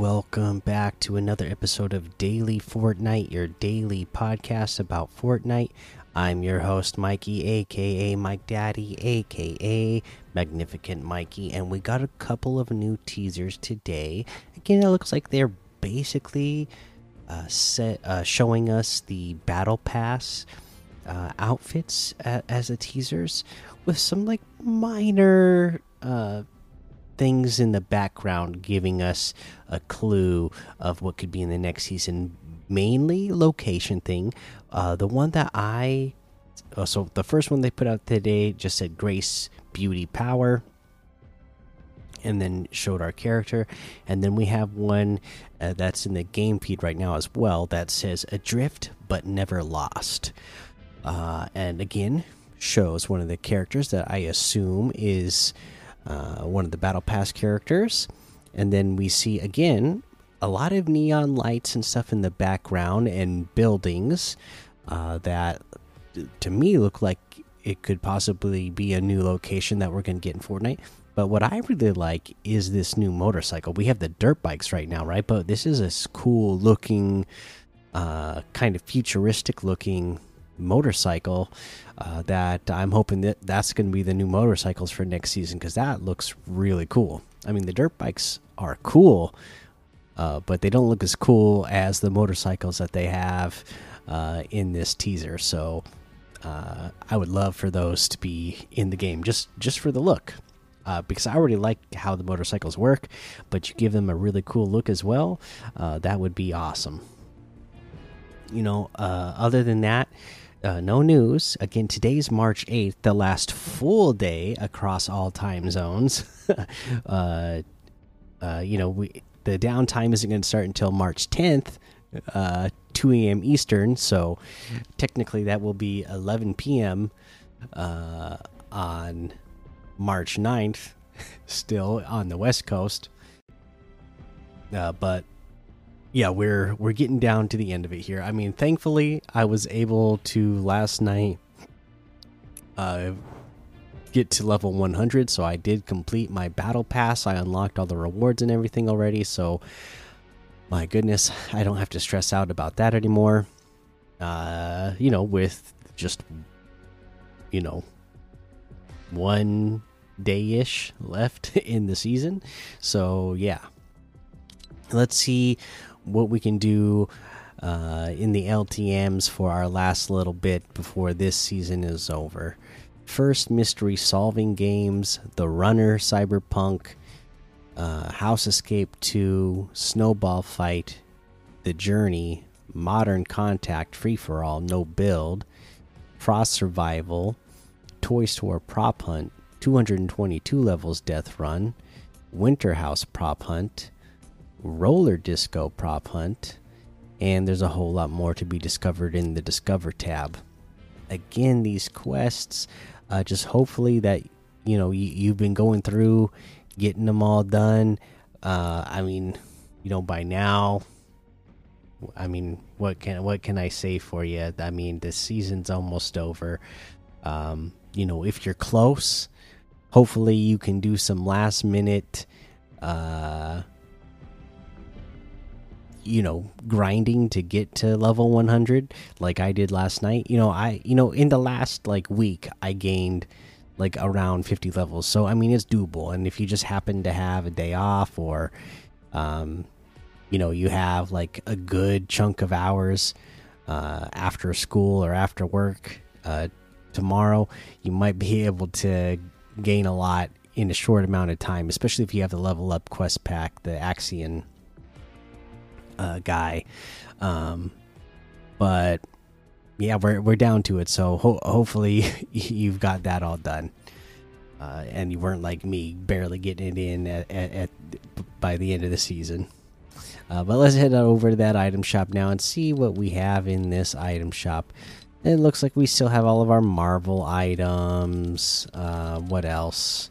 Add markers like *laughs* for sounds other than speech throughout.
welcome back to another episode of Daily Fortnite, your daily podcast about Fortnite. I'm your host, Mikey, aka Mike Daddy, aka Magnificent Mikey, and we got a couple of new teasers today. Again, it looks like they're basically uh, set, uh, showing us the Battle Pass uh, outfits as the teasers with some like minor uh, things in the background giving us a clue of what could be in the next season. Mainly location thing. Uh, the one that I uh, so the first one they put out today just said Grace, Beauty, Power, and then showed our character. And then we have one uh, that's in the game feed right now as well that says Adrift but never lost. Uh, and again, shows one of the characters that I assume is uh, one of the battle pass characters and then we see again a lot of neon lights and stuff in the background and buildings uh, that to me look like it could possibly be a new location that we're going to get in Fortnite. But what I really like is this new motorcycle. We have the dirt bikes right now, right? But this is a cool looking, uh, kind of futuristic looking motorcycle uh, that I'm hoping that that's going to be the new motorcycles for next season because that looks really cool. I mean, the dirt bikes are cool, uh, but they don't look as cool as the motorcycles that they have uh, in this teaser. So uh, I would love for those to be in the game just just for the look. Uh, because I already like how the motorcycles work, but you give them a really cool look as well. Uh, that would be awesome. You know, other than that, uh, no news. Again, today's March 8th, the last full day across all time zones. *laughs* uh, uh, you know, we the downtime isn't going to start until March 10th, uh, 2 a.m. Eastern. So technically, that will be 11 p.m. Uh, on March 9th, *laughs* still on the West Coast. Uh, but yeah, we're we're getting down to the end of it here. I mean, thankfully, I was able to last night uh, get to level 100, so I did complete my battle pass. I unlocked all the rewards and everything already. So, my goodness, *laughs* I don't have to stress out about that anymore. Uh, you know, with just you know one day ish left *laughs* in the season. So yeah, let's see what we can do uh, in the LTMs for our last little bit before this season is over. First, mystery solving games The Runner, Cyberpunk, uh, House Escape 2, Snowball Fight, The Journey, Modern Contact, Free for All, No Build, Frost Survival, Toy Store Prop Hunt, 222 levels Death Run, Winter House Prop Hunt, roller disco prop hunt, and there's a whole lot more to be discovered in the Discover tab. Again, these quests, uh, just hopefully that you know you, you've been going through, getting them all done. Uh, I mean, you know, by now, I mean, what can what can I say for you? I mean, the season's almost over. Um, you know, if you're close, hopefully you can do some last minute uh you know grinding to get to level 100 like i did last night you know i you know in the last like week i gained like around 50 levels. So i mean it's doable. And if you just happen to have a day off or um you know you have like a good chunk of hours uh after school or after work uh tomorrow you might be *laughs* able to gain a lot in a short amount of time especially if you have the level up quest pack the axion uh, guy. Um, but yeah, we're we're down to it. So ho hopefully *laughs* you've got that all done, uh, and you weren't like me, barely getting it in at, at, at by the end of the season. Uh, but let's head over to that item shop now and see what we have in this item shop. It looks like we still have all of our Marvel items. Uh, what else?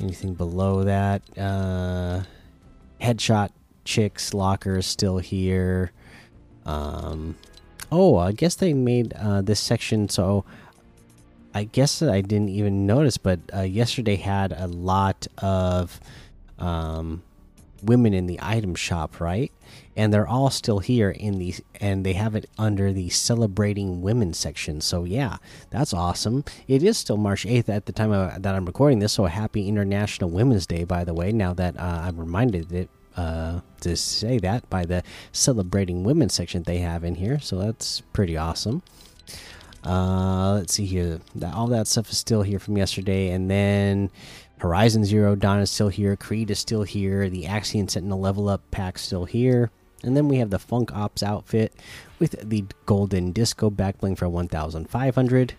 Anything below that? Uh, headshot chicks locker is still here. Um, oh, I guess they made uh, this section so. I guess I didn't even notice, but uh, yesterday had a lot of um, women in the item shop, right? And they're all still here in the and they have it under the celebrating women section. So yeah, that's awesome. It is still March 8th at the time of, that I'm recording this. So happy International Women's Day, by the way. Now that uh, I'm reminded it uh, to say that by the celebrating women section they have in here. So that's pretty awesome. Uh, let's see here. All that stuff is still here from yesterday, and then Horizon Zero Dawn is still here. Creed is still here. The Axion Sentinel level up pack still here. And then we have the Funk Ops outfit with the Golden Disco backbling for 1,500.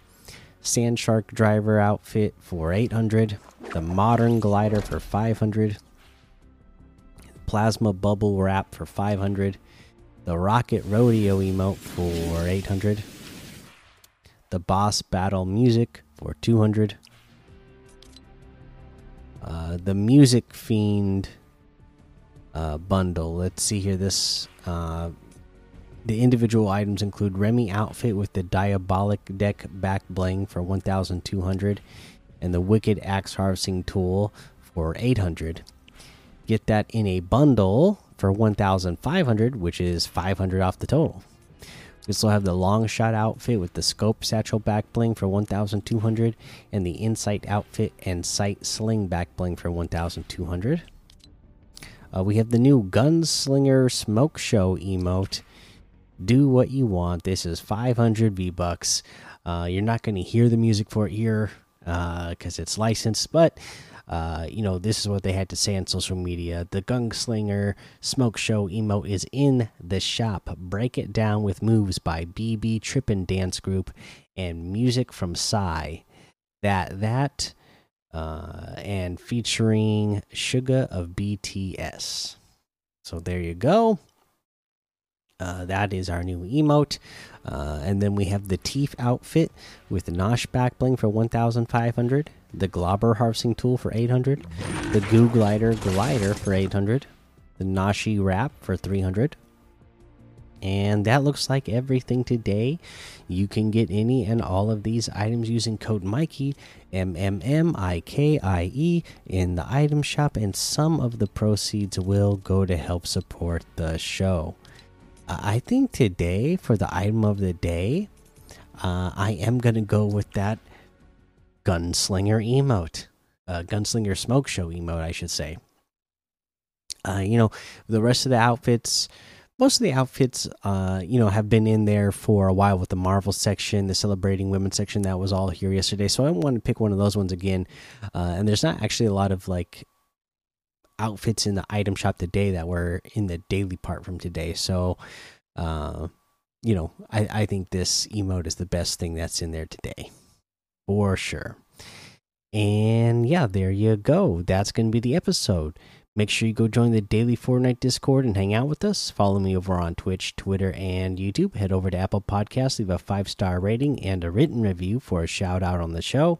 Sand Shark Driver outfit for 800. The Modern Glider for 500. Plasma Bubble Wrap for 500. The Rocket Rodeo emote for 800. The Boss Battle Music for 200 uh, the Music Fiend uh, bundle. Let's see here. This uh, the individual items include Remy outfit with the Diabolic Deck back bling for 1,200, and the Wicked Axe Harvesting Tool for 800. Get that in a bundle for 1,500, which is 500 off the total. We still have the long shot outfit with the scope satchel back bling for 1200 and the insight outfit and sight sling back bling for 1200. Uh, we have the new gunslinger smoke show emote. Do what you want. This is 500 V bucks. Uh, you're not going to hear the music for it here because uh, it's licensed, but uh, you know, this is what they had to say on social media. The Gunslinger Smoke Show emote is in the shop. Break it down with moves by BB Trippin' Dance Group and music from Psy. That that uh, and featuring Suga of BTS. So there you go. Uh, that is our new emote. Uh, and then we have the Teeth outfit with the Nosh back bling for 1,500 the Globber harvesting tool for 800, the Goo Glider glider for 800, the Nashi wrap for 300. And that looks like everything today. You can get any and all of these items using code Mikey M M M I K I E in the item shop, and some of the proceeds will go to help support the show. I think today, for the item of the day, uh, I am going to go with that gunslinger emote, uh, gunslinger smoke show emote, I should say. Uh, you know, the rest of the outfits, most of the outfits, uh, you know, have been in there for a while with the Marvel section, the celebrating women section that was all here yesterday. So I want to pick one of those ones again. Uh, and there's not actually a lot of like outfits in the item shop today that were in the daily part from today. So, uh, you know, I, I think this emote is the best thing that's in there today for sure. And yeah, there you go. That's going to be the episode. Make sure you go join the daily Fortnite Discord and hang out with us. Follow me over on Twitch, Twitter, and YouTube. Head over to Apple Podcasts, leave a five star rating and a written review for a shout out on the show.